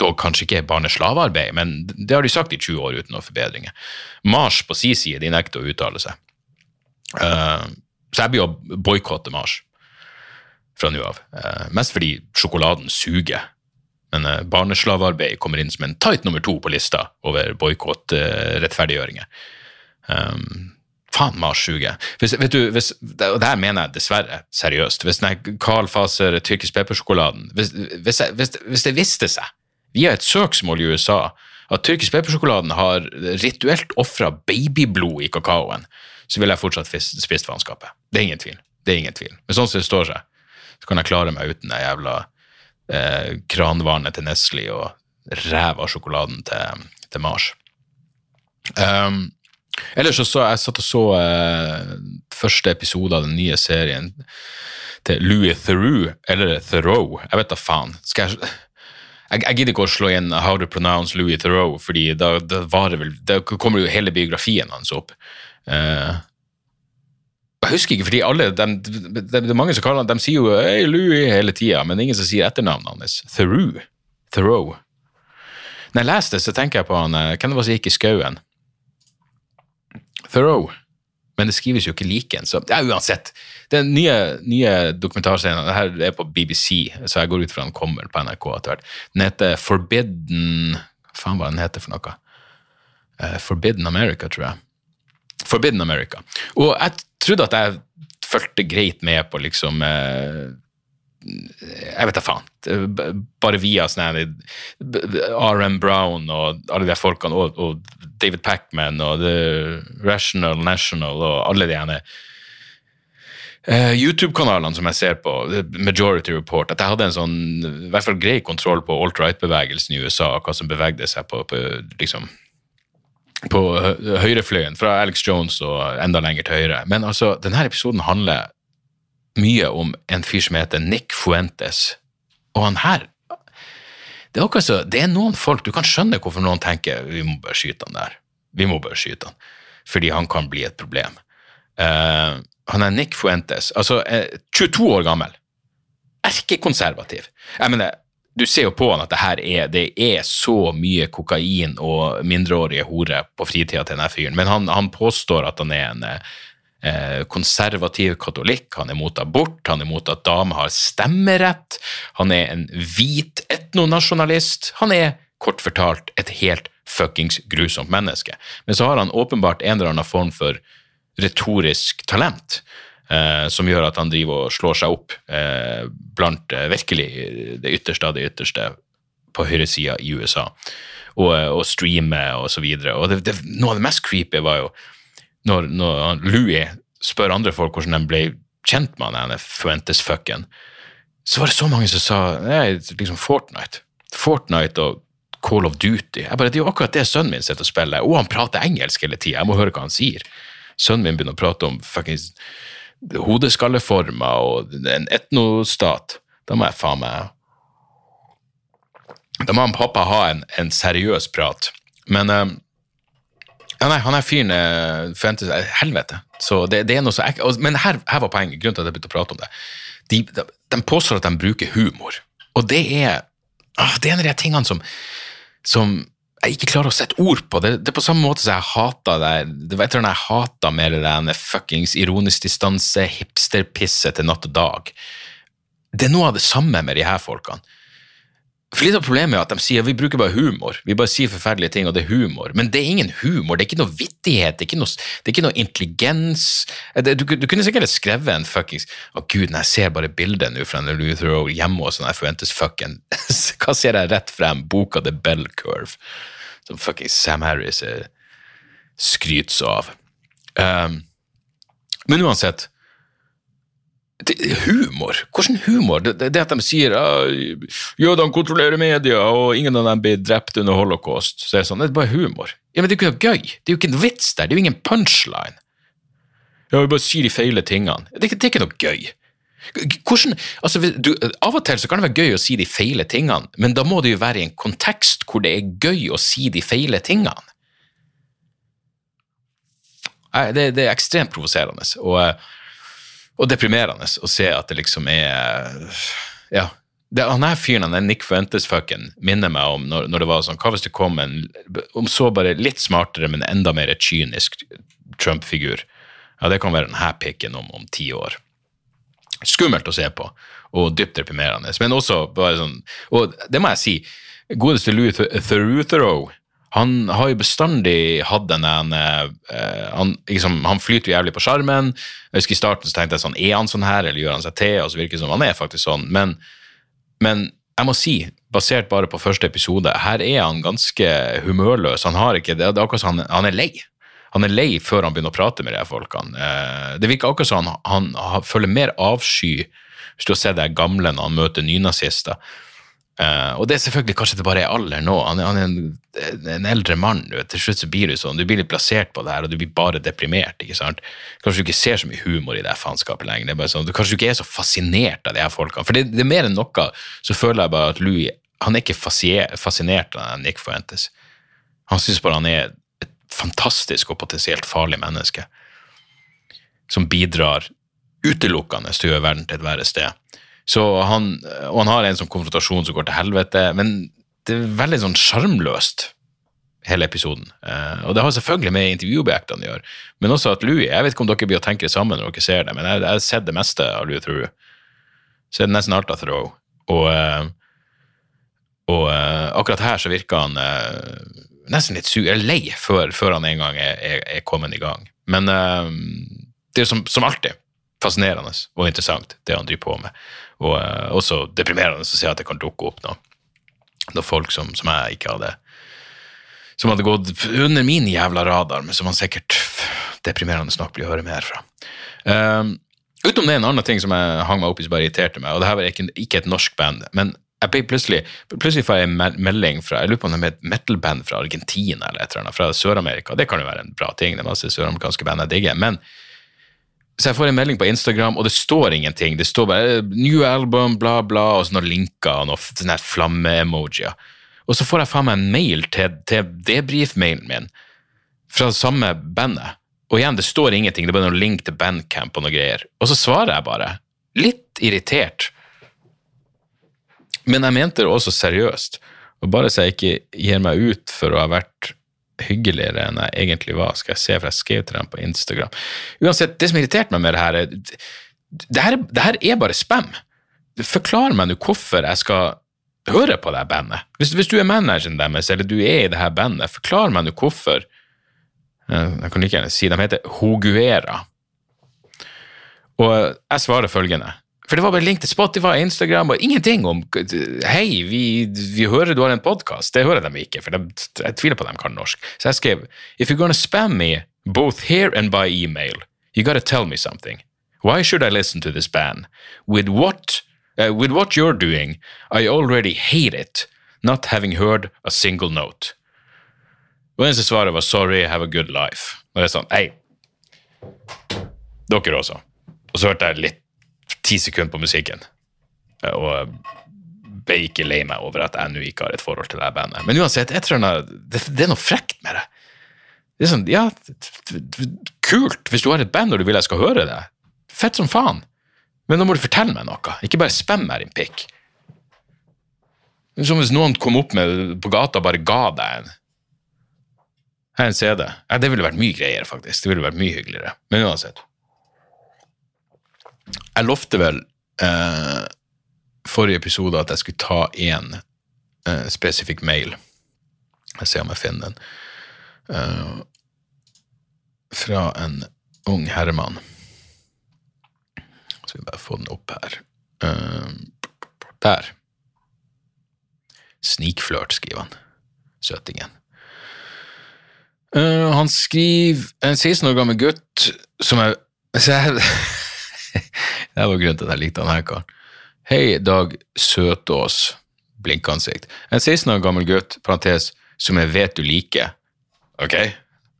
dog kanskje ikke barneslavearbeid, men det har de sagt i 20 år uten noen forbedringer. Mars på sin side de nekter å uttale seg. Uh, så jeg blir å boikotte Mars fra nå av. Uh, mest fordi sjokoladen suger. Men uh, barneslavearbeid kommer inn som en tight nummer to på lista over boikottrettferdiggjøringer. Um, faen, Mars suger. Hvis, vet du, hvis, og det her mener jeg dessverre seriøst. Hvis Carl Faser tyrkisk peppersjokoladen hvis, hvis, hvis det viste seg via et søksmål i USA at tyrkisk peppersjokoladen har rituelt ofra babyblod i kakaoen, så ville jeg fortsatt spist faenskapet. Det er ingen tvil. Det er ingen tvil. Men sånn som det står seg, så kan jeg klare meg uten det jævla eh, kranvannet til Nestle og ræva sjokoladen til, til Mars. Um, ellers så, så jeg satt og så eh, første episode av den nye serien til Louis Theroux, eller Theroux, jeg vet da faen. Skal jeg jeg, jeg, gidder ikke å slå inn How to pronounce Louis Theroux, fordi da, da, vel, da kommer jo hele biografien hans opp. Uh, jeg husker ikke, fordi alle, de, de, de, de mange som kaller han, de sier jo hey, Louis hele tida, men ingen som sier etternavnet hans. Theroux. Theroux. Når jeg leser det, så tenker jeg på han eh, Hvem det var som gikk i skauen? Theroux men det skrives jo ikke like en. Så ja, uansett. Den nye, nye dokumentarserien her er på BBC, så jeg går ut fra den kommer på NRK etter hvert. Den heter Forbidden faen hva den heter for noe? Uh, Forbidden America, tror jeg. Forbidden America. Og jeg trodde at jeg fulgte greit med på liksom uh, jeg vet da faen. Bare via sånn RM Brown og alle de folkene, og, og David Pacman og The Rational National og alle de ene uh, YouTube-kanalene som jeg ser på, Majority Report, at jeg hadde en sånn i hvert fall grei kontroll på alt-right-bevegelsen i USA, og hva som bevegde seg på, på liksom på høyrefløyen, fra Alex Jones og enda lenger til høyre. Men altså, denne episoden handler mye om en fyr som heter Nick Fuentes. Og han her det er, så, det er noen folk Du kan skjønne hvorfor noen tenker vi må bare skyte han der. Vi må bare skyte han. Fordi han kan bli et problem. Uh, han er Nick Fuentes, altså uh, eh, 22 år gammel. Erkekonservativ. Jeg mener, du ser jo på han at det her er, det er så mye kokain og mindreårige horer på fritida til denne fyren, men han, han, påstår at han er en Eh, konservativ katolikk, han er mot abort, han er mot at damer har stemmerett, han er en hvit etnonasjonalist. Han er kort fortalt et helt fuckings grusomt menneske. Men så har han åpenbart en eller annen form for retorisk talent. Eh, som gjør at han driver og slår seg opp eh, blant eh, virkelig det ytterste av det ytterste på høyresida i USA. Og, eh, og streamer og så videre. Og det, det, noe av det mest creepy var jo når, når Louis spør andre folk hvordan de ble kjent med denne Fuentes-fucken, så var det så mange som sa nei, liksom Fortnite. Fortnite og Call of Duty. Jeg bare, Det er jo akkurat det sønnen min sitter og spiller, og han prater engelsk hele tida. Jeg må høre hva han sier. Sønnen min begynner å prate om fuckings hodeskalleformer og en etnostat. Da må jeg faen meg Da må han pappa ha en, en seriøs prat. Men um, ja, nei, han er fyren eh, forventes Helvete. Så det, det, er noe så ekkelt. Men her, her, var poenget, grunnen til at jeg begynte å prate om det. De, de, de påstår at de bruker humor, og det er ah, det er en av de tingene som, som jeg ikke klarer å sette ord på. Det, det er på samme måte som jeg hata det Det var jeg hata med det der fuckings ironisk distanse, hipsterpisset til natt og dag. Det er noe av det samme med de her folkene. For Litt av problemet er at de sier vi bruker bare humor. Vi bare sier forferdelige ting, og det er humor. Men det er ingen humor, det er ikke noe vittighet, det er ikke noe, det er ikke noe intelligens. Du, du, kunne sikkert skrevet en fuckings Å, gud, når jeg ser bare bildet nå fra Luther og hjemme og sånn, jeg forventes fucken *laughs* Hva ser jeg rett frem? Boka The Bell Curve, som fuckings Sam Harris skryter av. Um, men uansett humor. Hvordan humor? Det, det, at de sier at jødene kontrollerer media, og ingen av dem blir drept under holocaust. Så er det sånn, det er bare humor. Ja, Men det er jo ikke noe gøy. Det er jo ikke en vits der. Det er jo ingen punchline. Ja, vi bare sier de feile tingene. Det, det er ikke noe gøy. Hvordan, altså, du, av og til så kan det være gøy å si de feile tingene, men da må det jo være i en kontekst hvor det er gøy å si de feile tingene. Det, det er ekstremt provoserende og, og deprimerende å se at det liksom er Ja. Det, han her fyren, han er Nick Fuentes-fucken, minner meg om når, når det var sånn Hva hvis det kom en om så bare litt smartere, men enda mer kynisk Trump-figur? Ja, det kan være den her pikken om, om ti år. Skummelt å se på, og dypt deprimerende. Men også bare sånn Og det må jeg si, godeste Louis Theroux han har jo bestandig hatt den der eh, han, liksom, han flyter jævlig på sjarmen. Jeg husker I starten så tenkte jeg sånn, er han sånn her, eller gjør han seg til? Og så virker det som han er faktisk sånn. Men, men jeg må si, basert bare på første episode, her er han ganske humørløs. Han har ikke, det, er akkurat som han, han er lei. Han er lei før han begynner å prate med de folkene. Eh, det virker akkurat som han, han, han føler mer avsky hvis du har sett de gamle når han møter nynazister. Eh, og det er selvfølgelig kanskje det bare er alder nå. Han, han er en, en eldre mann. Du. Til slutt så blir du sånn, du blir litt plassert på det her, og du blir bare deprimert. ikke sant? Kanskje du ikke ser så mye humor i det faenskapet lenger. Det er bare sånn, du, kanskje du ikke er så fascinert av de her folkene. For det, det er mer enn noe så føler jeg bare at Louis han er ikke fascinert av Nick Fuentes. Han syns bare han er et fantastisk og potensielt farlig menneske. Som bidrar utelukkende til å gjøre verden til et verre sted. Så han, og han har en sånn konfrontasjon som går til helvete, men det er veldig sånn sjarmløst, hele episoden. Eh, og det har selvfølgelig med intervjuobjektene å gjøre, men også at Louis Jeg vet ikke om dere blir å tenke det sammen når dere ser det, men jeg, har sett det meste av Louis Theroux. Sett nesten alt av Theroux. Og, eh, og eh, akkurat her så virker han nesten litt sur, eller lei før, før han en gang er, er, er kommet i gang. Men det er som, som alltid fascinerende og interessant, det han driver på med. Og eh, også deprimerende å se at det kan dukke opp noe, da folk som, som jeg ikke hadde Som hadde gått under min jævla radar, men som han sikkert deprimerende nok blir å høre mer fra. Um, utenom det en annen ting som jeg hang meg opp i som bare irriterte meg, og det her var ikke, ikke et norsk band, men jeg ble plutselig, plutselig får jeg en melding fra jeg lurer på om det er et metal-band fra Argentina eller et eller annet, fra Sør-Amerika. Det kan jo være en bra ting, det er masse søramerikanske band jeg digger. men så jeg får en melding på Instagram, og det står ingenting. Det står bare 'new album', bla, bla, og så noen linker og sånne flamme-emojier. Og så får jeg faen meg en mail til, til debrief-mailen min fra samme bandet. Og igjen, det står ingenting, det er bare noen link til bandcamp og noe greier. Og så svarer jeg bare, litt irritert. Men jeg mente det også seriøst, og bare så jeg ikke gir meg ut for å ha vært hyggeligere enn jeg egentlig var, skal jeg se, for jeg skrev til dem på Instagram. Uansett, det som irriterte meg med det her, er det her, det her er bare spam. Forklar meg nå hvorfor jeg skal høre på det her bandet. Hvis, hvis du er manageren deres, eller du er i det her bandet, forklar meg nå hvorfor. Eh, Jeg kan like gjerne si de heter Hoguera. Og jeg svarer følgende. For det var bare link til Spotify, Instagram og ingenting om Hei, vi, vi hører du har en podkast. Det hører de ikke, for de, jeg tviler på at de kan norsk. Så jeg skrev If you're gonna spam me both here and by email, you gotta tell me something. Why should I listen to this band? With what, uh, with what you're doing, I already hate it, not having heard a single note. Og eneste svaret var sorry, have a good life. Og det er sånn, hei, dere også. Og så hørte jeg litt ti sekunder på musikken, eh, og ble ikke lei meg over at jeg nå ikke har et forhold til det bandet. Men uansett, jeg tror det, det er noe frekt med det. Det er sånn, ja, kult hvis du har et band og du vil jeg skal høre det. Fett som faen. Men nå må du fortelle meg noe, ikke bare spam meg din pikk. Som hvis noen kom opp med på gata og bare ga deg en her er en CD. Ja, det ville vært mye greier, faktisk. Det ville vært mye hyggeligere. Men uansett. Jeg lovte vel eh, forrige episode at jeg skulle ta én eh, spesifikk mail. Jeg ser om jeg finner den. Eh, fra en ung herremann. Skal vi bare få den opp her. Eh, der. Snikflørt, skriver han. Søtingen. Uh, han skriver En 16 år gammel gutt som er *laughs* så jeg, *laughs* Det var grunnen til at jeg likte han her karen. Hei, Dag Søtås. Blinkansikt. En 16 år gammel gutt, parentes, som jeg vet du liker. Ok?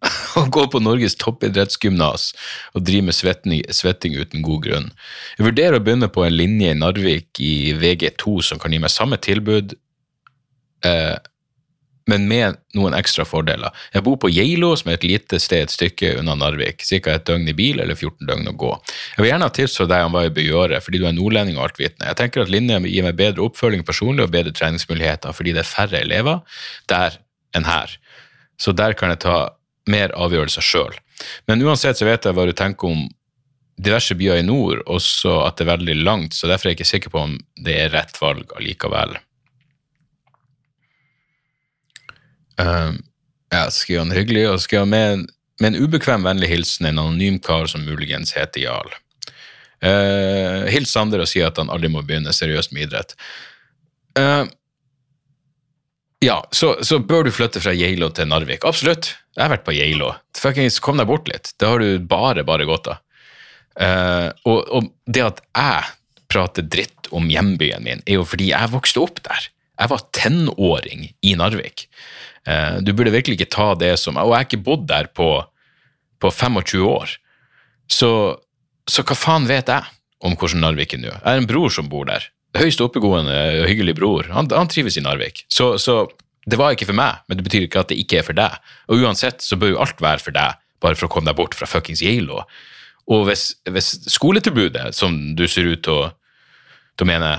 *laughs* Å går på Norges toppidrettsgymnas og driver med svetting, svetting uten god grunn. Jeg vurderer å begynne på en linje i Narvik i VG2 som kan gi meg samme tilbud, eh, men med noen ekstra fordeler. Jeg bor på Geilo, som er et lite sted et stykke unna Narvik. Ca. et døgn i bil eller 14 døgn å gå. Jeg vil gjerne ha tips fra deg om hva jeg bør gjøre, fordi du er nordlending og altvitende. Jeg tenker at linja gir meg bedre oppfølging personlig og bedre treningsmuligheter, fordi det er færre elever der enn her. Så der kan jeg ta mer avgjørelser sjøl. Men uansett så vet jeg hva du tenker om diverse byer i nord, også at det er veldig langt, så derfor er jeg ikke sikker på om det er rett valg allikevel. Um, skal gjøre han hyggelig, og skal med, med en ubekvem, vennlig hilsen en anonym kar som muligens heter Jarl. Uh, hils Sander og si at han aldri må begynne seriøst med idrett. Uh, ja, så, så, bør du flytte fra Geilo til Narvik. Absolutt. Jeg har vært på Geilo. Fuckings kom deg bort litt. Det har du bare, bare godt av. Uh, og, og, det at jeg prater dritt om hjembyen min, er jo fordi jeg vokste opp der. Jeg var tenåring i Narvik. Uh, du burde virkelig ikke ta det som Og jeg har ikke bodd der på, på 25 år. Så, så, hva faen vet jeg om hvordan Narvik er nå? Jeg har en bror som bor der høyst oppegående og hyggelig bror. Han, han trives i Narvik. Så, så, det var ikke for meg, men det betyr ikke at det ikke er for deg. Og uansett så bør jo alt være for deg, bare for å komme deg bort fra fuckings Geilo. Og hvis, hvis, skoletilbudet, som du ser ut til å mene,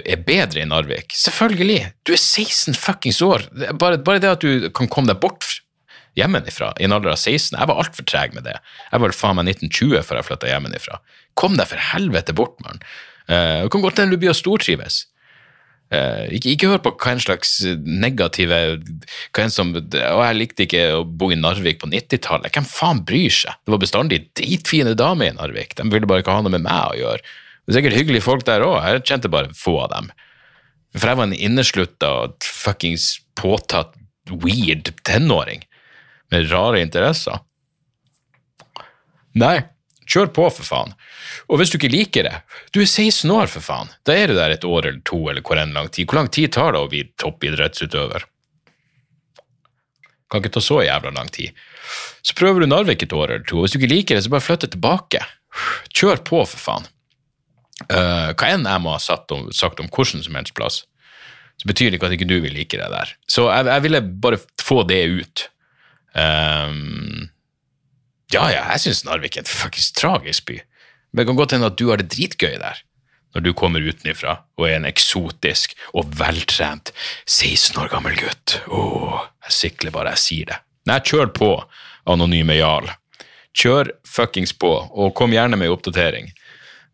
er, bedre i Narvik Selvfølgelig! Du er 16 fuckings år. Bare, bare, det at du kan komme deg bort hjemmefra i en alder av 16 Jeg var altfor treg med det. Jeg var faen meg 1920 før jeg flytta hjemmefra. Kom deg for helvete bort, mann. Uh, det kan godt hende du blir og stortrives. Uh, ikke, ikke, hør på hva en slags negative hva en som, å, jeg likte ikke å bo i Narvik på 90-tallet. Hvem faen bryr seg? Det var bestandig dritfine damer i Narvik. De ville bare ikke ha noe med meg å gjøre. Det er sikkert hyggelige folk der òg. Jeg kjente bare få av dem. For jeg var en inneslutta, fuckings påtatt weird tenåring med rare interesser. Nei, Kjør på, for faen. Og hvis du ikke liker det, du er 16 år, for faen. Da er du der et år eller to, eller hvor enn lang tid. Hvor lang tid tar det å bli toppidrettsutøver? Kan ikke ta så jævla lang tid. Så prøver du Narvik et år eller to, og hvis du ikke liker det, så bare flytt tilbake. Kjør på, for faen. Uh, hva enn jeg må ha sagt om, sagt om hvordan som helst plass, så betyr det ikke at ikke du vil like det der. Så jeg, jeg ville bare få det ut. Um, ja, ja, jeg syns Narvik er en fuckings tragisk by. Men det kan godt hende at du har det dritgøy der, når du kommer utenfra og er en eksotisk og veltrent 16 år gammel gutt. Oh, jeg sikler bare jeg sier det. Nei, kjør på, anonyme Jarl. Kjør fuckings på, og kom gjerne med oppdatering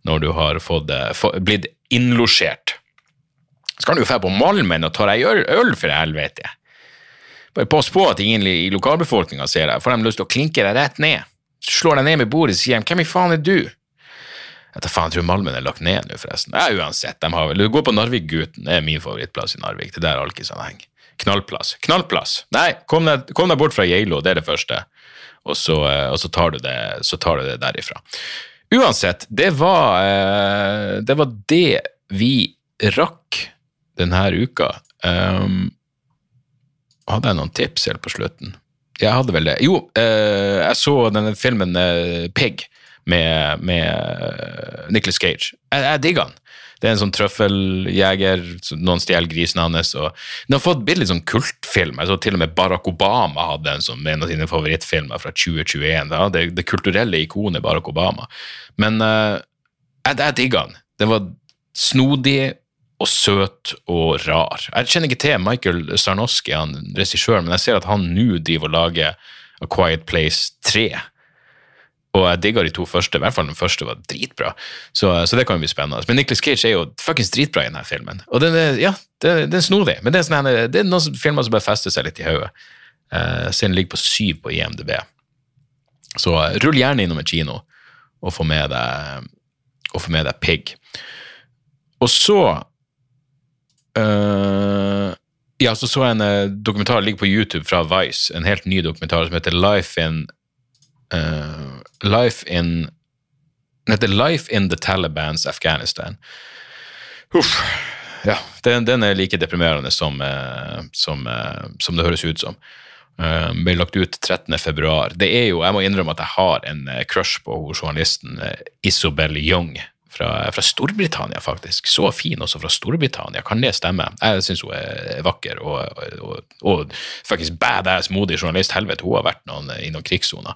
når du har fått, få, blitt innlosjert. Så kan du jo dra på Malmen og ta deg øl, øl, for helvete. Bare pass på at ingen i lokalbefolkninga ser deg, får de lyst til å klinke deg rett ned. Slår deg ned med bordet og sier 'Hvem i faen er du?' Jeg faen, jeg tror Malmen er lagt ned nå, forresten. Ja, uansett, de har vel Gå på Narvik-gutten, det er min favorittplass i Narvik. Det er der alkisene henger. Knallplass. Knallplass! Nei, kom deg, kom deg bort fra Geilo, det er det første. Og så, eh, og så, tar, du det, så tar du det derifra. Uansett, det var, eh, det var det vi rakk denne uka. Um, hadde jeg noen tips helt på slutten? Jeg hadde vel det. Jo, eh, jeg så denne filmen eh, Pig med, med uh, Nicholas Cage. Jeg, jeg digger han. Det er en sånn trøffeljeger, noen stjeler grisen hans. og Den har fått blitt litt sånn kultfilm. Jeg så til og med Barack Obama hadde en som en av sine favorittfilmer fra 2021. Ja, det, det kulturelle ikonet Barack Obama. Men uh, jeg, digger den. Den var snodig, og søt og rar. Jeg kjenner ikke til Michael Sarnowski, han regissøren, men jeg ser at han nå driver og lager A Quiet Place 3. Og jeg digga de to første, i hvert fall den første var dritbra. Så, så det kan jo bli spennende. Men Nicholas Cage er jo fuckings dritbra i denne filmen. Og den er, ja, den, er snodig, men det er, sånne, det er noen filmer som bare fester seg litt i hodet. Uh, så den ligger på syv på IMDb. Så uh, rull gjerne innom en kino og få med deg, og få med deg Pig. Og så Uh, ja, så så jeg en dokumentar ligger på YouTube fra Vice, en helt ny dokumentar som heter Life in uh, Life in Den heter Life in the Taliban's Afghanistan. Uff. Ja, den, den er like deprimerende som, eh, som, eh, som det høres ut som. Uh, ble lagt ut 13. februar. Det er jo, Jeg må innrømme at jeg har en crush på journalisten Isobel Young fra, fra, Storbritannia, faktisk. Så fin også fra Storbritannia. Kan det stemme? Jeg syns hun er vakker og, og, og, og, faktisk badass, modig journalist. Helvete, hun har vært noen, i noen krigssoner.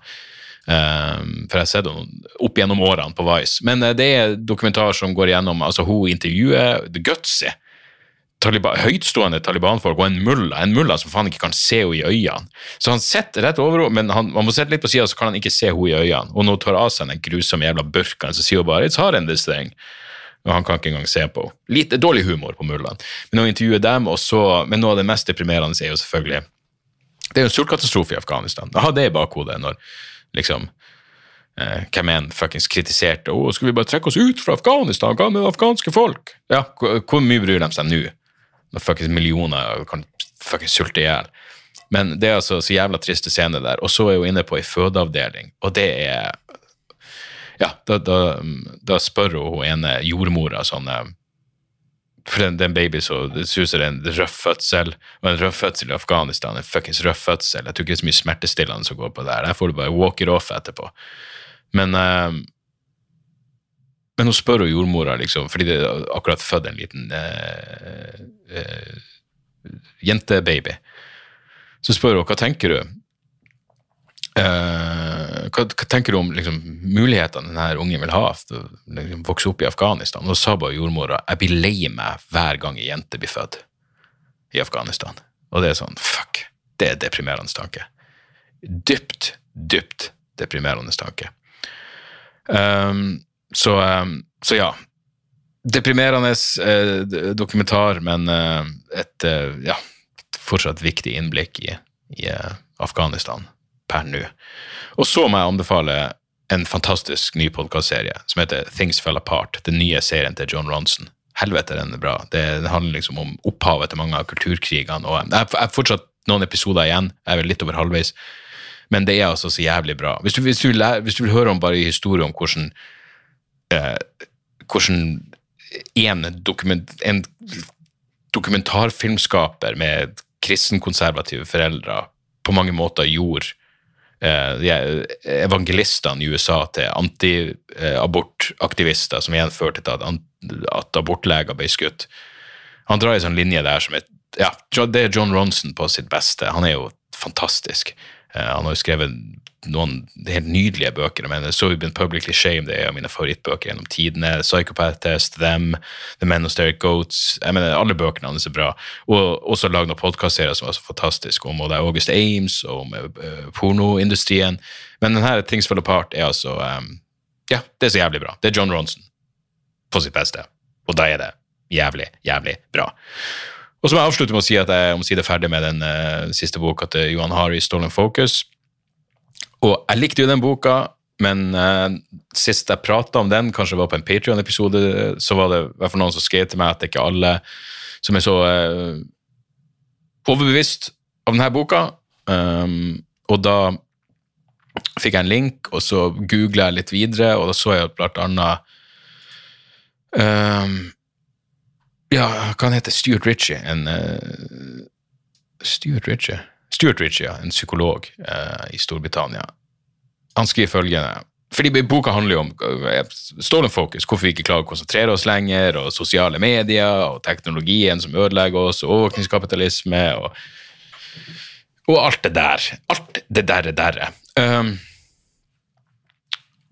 Um, for jeg har sett henne opp gjennom årene på Vice. Men det er dokumentar som går igjennom altså Hun intervjuer The Gutsy Taliban, høytstående Taliban-folk og en mulla en mulla som faen ikke kan se henne i øynene. Så han sitter rett over henne, men han, man må sitte litt på sida, så kan han ikke se henne i øynene. Og hun tar av seg den grusomme jævla burkaen, så sier hun bare 'It's hard in this thing'. Og han kan ikke engang se på henne. Litt dårlig humor på mullaen. Men hun intervjuer dem, og så, men noe av det mest deprimerende er jo selvfølgelig Det er jo en sultkatastrofe i Afghanistan. Ha det i bakhodet når liksom eh, hvem enn fuckings kritiserte oh, skal vi bare trekke oss ut fra Afghanistan, hva med afghanske folk? Ja, hvor, mye bryr de seg nå? når fuckings millioner kan fuckings sulte i hjel. Men det er altså så jævla triste scene der. Og så er hun inne på ei fødeavdeling, og det er Ja, da, da, da spør hun ene jordmora sånn eh, For det er en baby så det suser er en røff fødsel, og en røff fødsel i Afghanistan, en fuckings røff fødsel. Jeg tror ikke det er så mye smertestillende som går på der. Der får du bare walk it off etterpå. Men uh, men hun spør jo jordmora, liksom, fordi det er akkurat født en liten eh, eh, jentebaby. Så spør hun hva tenker du eh, hva, hva, tenker du om liksom, mulighetene denne ungen vil ha å liksom, vokse opp i Afghanistan? Og sa bare jordmora jeg blir lei meg hver gang ei jente blir født i Afghanistan. Og det er sånn, fuck, det er deprimerende tanke. Dypt, dypt deprimerende tanke. Um, så, um, så ja. Deprimerende eh, dokumentar, men eh, et eh, ja, fortsatt viktig innblikk i, i eh, Afghanistan per nå. Og så må jeg anbefale en fantastisk ny podkastserie som heter Things Fell Apart. Den nye serien til John Ronson. Helvete, den er bra. Det, handler liksom om opphavet til mange av kulturkrigene. og Jeg har fortsatt noen episoder igjen, jeg er vel litt over halvveis, men det er altså så jævlig bra. Hvis du, hvis du, vil, hvis du vil, høre om bare historie om hvordan eh, hvordan en, dokument, en dokumentarfilmskaper med kristenkonservative foreldre på mange måter gjorde evangelistene i USA til antiabortaktivister, som igjen førte til at, at abortleger ble skutt. Han drar en sånn linje der som er ja, Det er John Ronson på sitt beste. Han er jo fantastisk. Eh, han har jo skrevet noen helt nydelige bøker. Men So You've Been Publicly Shamed er mine favorittbøker gjennom tidene. Psychopath Test, Them, The Men of Steric Goats. jeg mener, Alle bøkene hans er bra. Og også lagd noen podkastserier som var så fantastiske, om er August Ames og om uh, pornoindustrien. Men denne Things Fall Apart er altså um, Ja, det er så jævlig bra. Det er John Ronson på sitt beste. Og da er det jævlig, jævlig bra. Og så må jeg avslutte med å si at jeg omsider er ferdig med den uh, siste boka til Johan Harry, Stolen Focus. Og jeg likte jo den boka, men uh, sist jeg prata om den, kanskje det var på en Patrion-episode, så var det hvert noen som skrev til meg at det ikke alle som er så uh, overbevist av denne boka. Um, og da fikk jeg en link, og så googla jeg litt videre, og da så jeg blant annet um, Ja, hva heter Stuart Ritchie? En uh, Stuart Ritchie? Stuart Ritchie, en psykolog eh, i Storbritannia, han skriver følgende fordi Boka handler jo om uh, stolen fokus, hvorfor vi ikke klarer å konsentrere oss lenger, og sosiale medier, og teknologien som ødelegger oss, og overvåkningskapitalisme, og, og, alt det der. Alt det derre derre. Um,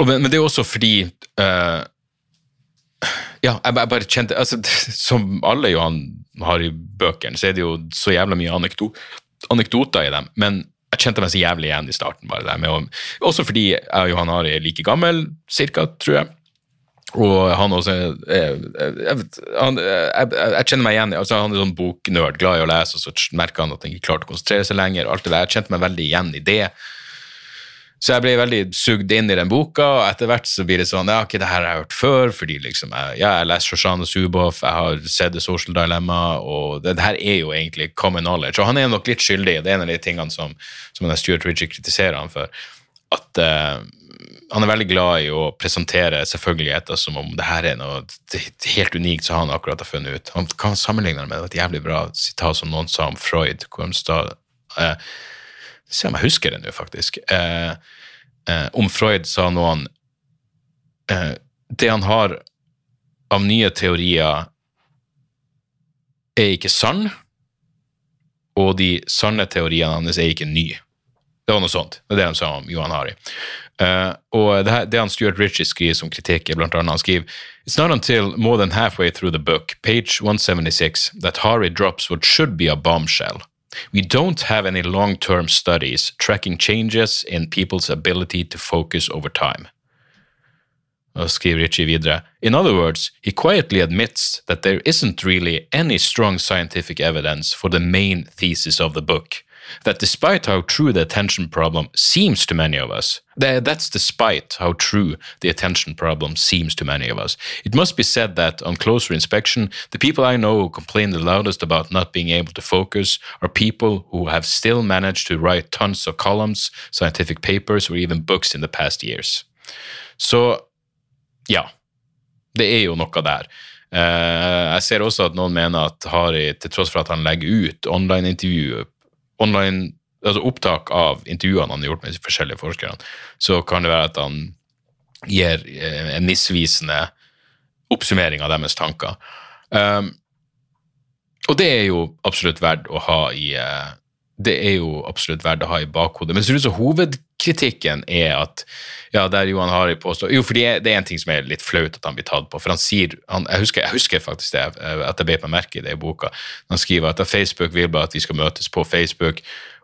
men, men, det er også fordi uh, Ja, jeg, jeg, bare kjente altså, *laughs* Som alle Johan har i bøkene, så er det jo så jævla mye anekdoter anekdoter i dem, men jeg kjente meg så jævlig igjen i starten. bare der, med, Også fordi jeg og Johan Ari er like gammel, cirka, tror jeg. Og han også jeg, jeg, kjenner meg igjen altså Han er sånn boknerd, glad i å lese, og så merker han at han ikke klarte å konsentrere seg lenger. alt det der, Jeg kjente meg veldig igjen i det. Så jeg ble veldig sugd inn i den boka, og etter hvert så blir det sånn Ja, ok, det her har jeg hørt før, fordi liksom jeg, ja, jeg leser Shoshana Zuboff, jeg har sett The Social Dilemma, og det, det, her er jo egentlig common knowledge. Og han er nok litt skyldig, og det er en av de tingene som, som Stuart Ritchie kritiserer han for. At uh, han er veldig glad i å presentere selvfølgeligheter som om det her er noe helt unikt som han akkurat har funnet ut. Han kan sammenligne det med et jævlig bra sitat som noen sa om Freud. hvor han sa eh, Se om jeg husker det nå, faktisk. Eh, eh, om Freud sa noen eh, Det han har av nye teorier, er ikke sann, og de sanne teoriene hans er ikke nye. Det var noe sånt. Det er det han sa om Johan Hari. Uh, og det, her, det han Stuart Ritchie skriver som kritikk, er blant annet han skriver It's not until more than halfway through the book, page 176, that Hari drops what should be a bombshell. We don't have any long-term studies tracking changes in people's ability to focus over time. In other words, he quietly admits that there isn't really any strong scientific evidence for the main thesis of the book. That despite how true the attention problem seems to many of us, that's despite how true the attention problem seems to many of us. It must be said that on closer inspection, the people I know who complain the loudest about not being able to focus are people who have still managed to write tons of columns, scientific papers, or even books in the past years. So ja, det er jo noe der. Uh, jeg ser også at noen mener at Hari, til tross for at han legger ut online-intervju, online, altså opptak av intervjuene han har gjort med de forskjellige forskerne, så kan det være at han gir uh, en misvisende oppsummering av deres tanker. Um, og det er jo absolutt verdt å ha i uh, det er jo absolutt verdt å ha i bakhodet. Men så er hovedkritikken er at ja, der Johan Hari påstår Jo, for det er, en ting som er litt flaut at han blir tatt på. For han sier han, jeg, husker, jeg, husker, faktisk det, at jeg ble på merke i det i boka. Han skriver at Facebook vil bare at vi skal møtes på Facebook,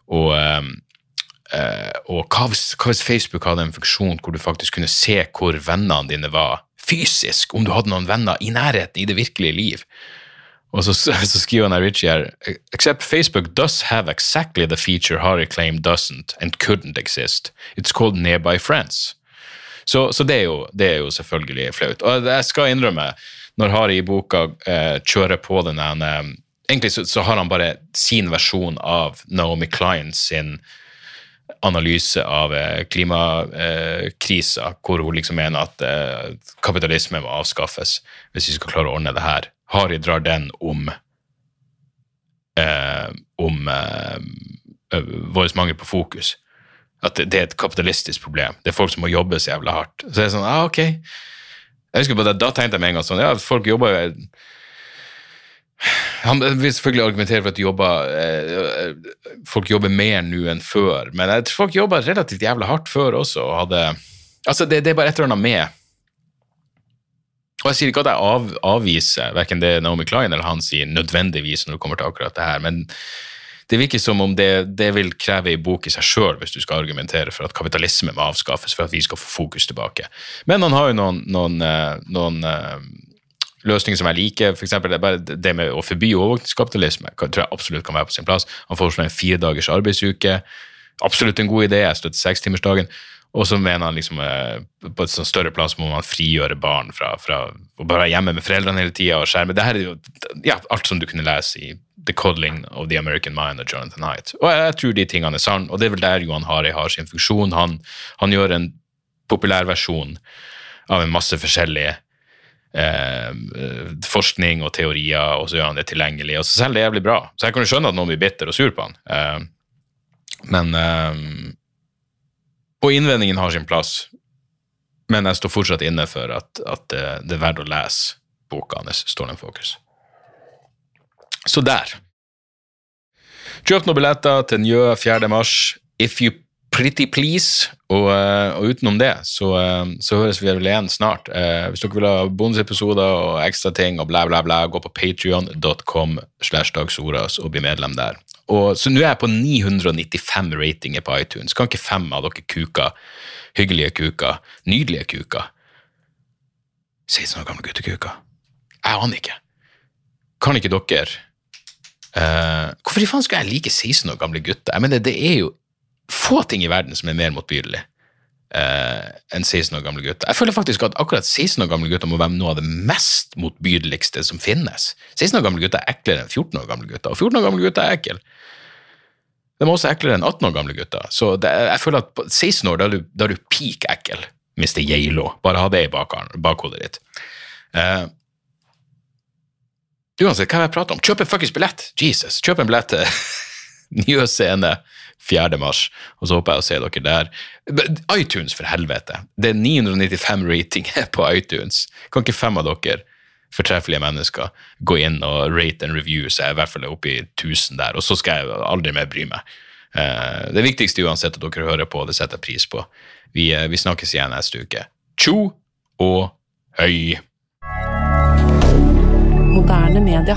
og, um, uh, og hva, hvis, hva hvis Facebook hadde en funksjon hvor du faktisk kunne se hvor vennene dine var fysisk, om du hadde noen venner i nærheten i det virkelige liv? Og så, *laughs* så skriver han Richie her Except Facebook does have exactly the feature Harry claimed doesn't and couldn't exist. It's called Nearby Friends. Så, så det, er jo, det, er jo, selvfølgelig flaut. Og jeg skal innrømme, når Harry i boka eh, kjører på den eh, Egentlig så, så, har han bare sin versjon av Naomi Klein sin analyse av eh, klimakrisa, hvor hun liksom mener at eh, kapitalisme må avskaffes hvis vi skal klare å ordne det her. Harry drar den om eh, om eh, vår mangel på fokus. At det, det, er et kapitalistisk problem. Det er folk som må jobbe så jævla hardt. Så det er sånn, ah, ok. Jeg husker på det, Da tenkte jeg med en gang sånn Ja, folk jobber han vil selvfølgelig argumentere for at jobber, eh, folk jobber mer nå enn før, men jeg tror folk jobba relativt jævlig hardt før også. og hadde, altså det, det, er bare et eller annet med og Jeg sier ikke at jeg av, avviser verken det Naomi Klein eller han sier nødvendigvis når det kommer til akkurat det her, men det virker som om det, det vil kreve ei bok i seg sjøl hvis du skal argumentere for at kapitalisme må avskaffes for at vi skal få fokus tilbake. Men han har jo noen, noen, eh, noen uh, løsninger som jeg liker. For eksempel, det, det med å forby overvåkningskapitalisme tror jeg absolutt kan være på sin plass. Han foreslår en fire dagers arbeidsuke. Absolutt en god idé. Jeg støtter sekstimersdagen. Og så mener han liksom eh, på et sånn større plan så må man frigjøre barn fra, fra å bare være hjemme med foreldrene hele tida og skjerme. Det her er jo ja, alt som du kunne lese i The Coddling of the American Mind av Jonathan Haidt. Og jeg tror de tingene er sann, og det er vel der Johan Hari har sin funksjon. Han, han gjør en populærversjon av en masse forskjellige eh, forskning og teorier, og så gjør han det tilgjengelig. Og så selger det jævlig bra. Så jeg kan jo skjønne at noen blir bitter og sur på han. Eh, men eh, og innvendingen har sin plass, men jeg står fortsatt inne for at, at det er verdt å lese boka hans, Stolen Focus. Så der. Kjøp noen billetter til Njø 4. mars. If you pretty please. Og, eh, og utenom det så, eh, så, høres vi vel igjen snart. Eh, hvis dere vil ha bonusepisoder og ekstra ting og bla, bla, bla, gå på patrion.com slash dagsordas og bli medlem der. Og, så nå er jeg på 995 ratinger på iTunes. Kan ikke fem av dere kuker, hyggelige kuker, nydelige kuker 16 år gamle guttekuker? Jeg aner ikke. Kan ikke dere uh, Hvorfor i faen skal jeg like 16 år gamle gutter? Jeg mener, det er jo få ting i verden som er mer motbydelig eh, enn 16 år gamle gutter. Jeg føler faktisk at akkurat 16 år gamle gutter må være noe av det mest motbydeligste som finnes. 16 år gamle gutter er eklere enn 14 år gamle gutter, og 14 år gamle gutter er ekle. De er også eklere enn 18 år gamle gutter. Så det, jeg føler at på 16 år da er du, da er du peak ekkel. Mr. Geilo. Bare ha det i bakhodet ditt. Eh, uansett, hva jeg pratet om? Kjøp en fuckings billett! Jesus, kjøp en billett til *laughs* Nye Scene 4. mars, og så håper jeg å se dere der. iTunes, for helvete! Det er 995 ratinger *laughs* på iTunes. Kan ikke fem av dere fortreffelige mennesker gå inn og rate and review, så jeg er i hvert fall oppe i 1000 der, og så skal jeg aldri mer bry meg. Eh, Det viktigste uansett at dere hører på, det setter jeg pris på. Vi, eh, vi snakkes igjen neste uke. Tjo og høy! Moderne media.